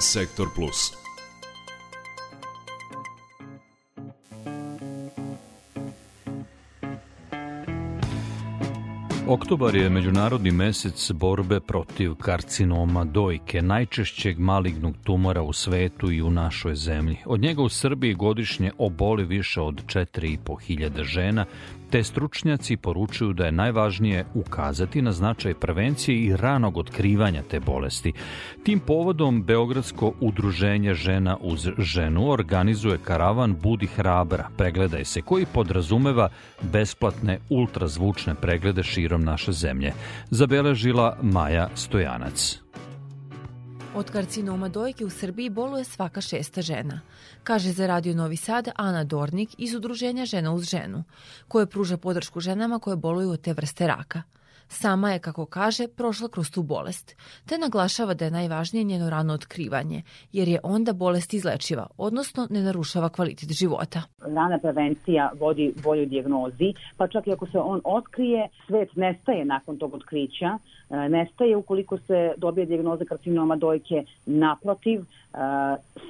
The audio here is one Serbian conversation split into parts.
Sector Plus. Oktobar je međunarodni mesec borbe protiv karcinoma dojke, najčešćeg malignog tumora u svetu i u našoj zemlji. Od njega u Srbiji godišnje oboli više od 4.500 žena, te stručnjaci poručuju da je najvažnije ukazati na značaj prevencije i ranog otkrivanja te bolesti. Tim povodom Beogradsko udruženje žena uz ženu organizuje karavan Budi hrabra, pregledaj se, koji podrazumeva besplatne ultrazvučne preglede širom naše zemlje. Zabeležila Maja Stojanac. Od karcinoma dojke u Srbiji boluje svaka šesta žena, kaže za Radio Novi Sad Ana Dornik iz Udruženja Žena uz ženu, koje pruža podršku ženama koje boluju od te vrste raka – Sama je, kako kaže, prošla kroz tu bolest, te naglašava da je najvažnije njeno rano otkrivanje, jer je onda bolest izlečiva, odnosno ne narušava kvalitet života. Rana prevencija vodi boljoj dijagnozi, pa čak i ako se on otkrije, svet nestaje nakon tog otkrića, e, nestaje ukoliko se dobije dijagnoza karcinoma dojke, naprotiv, e,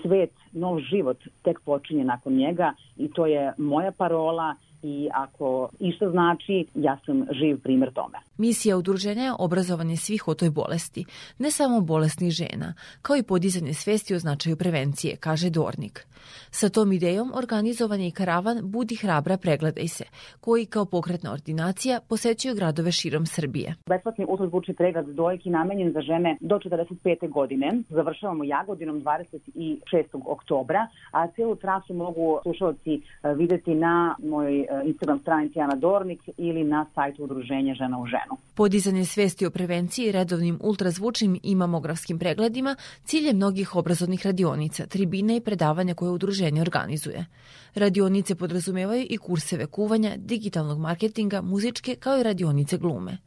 svet, nov život tek počinje nakon njega i to je moja parola i ako isto znači, ja sam živ primer tome. Misija udruženja je obrazovanje svih o toj bolesti, ne samo bolesnih žena, kao i podizanje svesti o značaju prevencije, kaže Dornik. Sa tom idejom organizovan je i karavan Budi hrabra pregledaj se, koji kao pokretna ordinacija posećuju gradove širom Srbije. Besplatni ultrazvučni pregled dojki namenjen za žene do 45. godine. Završavamo Jagodinom 26. oktobra, a cijelu trasu mogu slušalci e, videti na mojoj e, Instagram stranici Ana Dornik ili na sajtu Udruženja žena u ženu. Podizanje svesti o prevenciji redovnim ultrazvučnim i mamografskim pregledima cilj je mnogih obrazovnih radionica, tribine i predavanja koje udruženje organizuje. Radionice podrazumevaju i kurseve kuvanja, digitalnog marketinga, muzičke kao i radionice glume.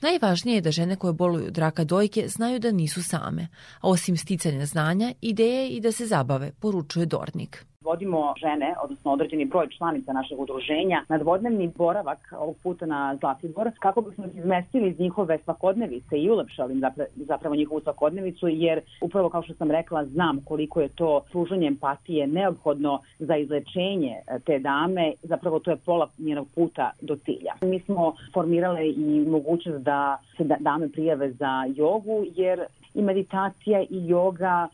Najvažnije je da žene koje boluju od raka dojke znaju da nisu same, a osim sticanja znanja, ideje je i da se zabave, poručuje Dornik vodimo žene, odnosno određeni broj članica našeg udruženja, na dvodnevni boravak ovog puta na Zlatibor, kako bismo izmestili iz njihove svakodnevice i ulepšali zapravo njihovu svakodnevicu, jer upravo kao što sam rekla, znam koliko je to pružanje empatije neophodno za izlečenje te dame, zapravo to je pola njenog puta do cilja. Mi smo formirale i mogućnost da se da, dame prijave za jogu, jer i meditacija i joga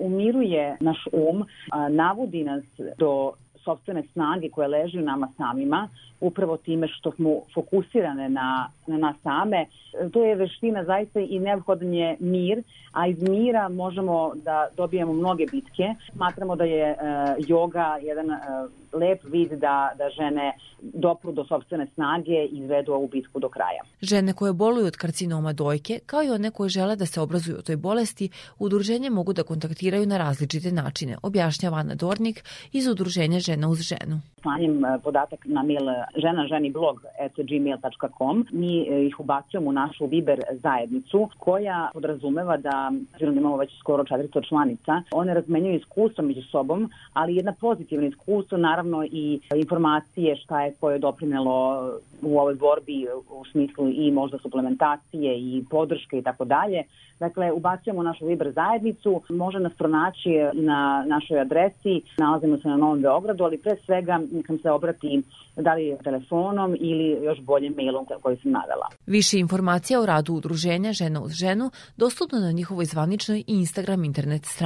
umiruje naš um, uh, navodi nas do sobstvene snage koje leži u nama samima, upravo time što smo fokusirane na, na nas same. To je veština zaista i neophodan je mir, a iz mira možemo da dobijemo mnoge bitke. Smatramo da je uh, yoga jedan uh, lep vid da, da žene dopru do sobstvene snage i izvedu ovu bitku do kraja. Žene koje boluju od karcinoma dojke, kao i one koje žele da se obrazuju o toj bolesti, udruženje mogu da kontaktiraju na različite načine, objašnjava Ana Dornik iz udruženja Žena uz ženu. Slanjem e, podatak na mail žena ženi blog gmail.com. Mi e, ih ubacujemo u našu Viber zajednicu koja podrazumeva da, da imamo već skoro 400 članica, one razmenjuju iskustvo među sobom, ali jedna pozitivna iskustvo, naravno i informacije šta je koje doprinelo u ovoj borbi u smislu i možda suplementacije i podrške i tako dalje. Dakle, ubacujemo našu Viber zajednicu, može nas pronaći na našoj adresi, nalazimo se na Novom Beogradu, ali pre svega nekam se obrati da li telefonom ili još bolje mailom koji sam navela. Više informacija o radu udruženja Žena uz ženu dostupno na njihovoj zvaničnoj Instagram internet stranici.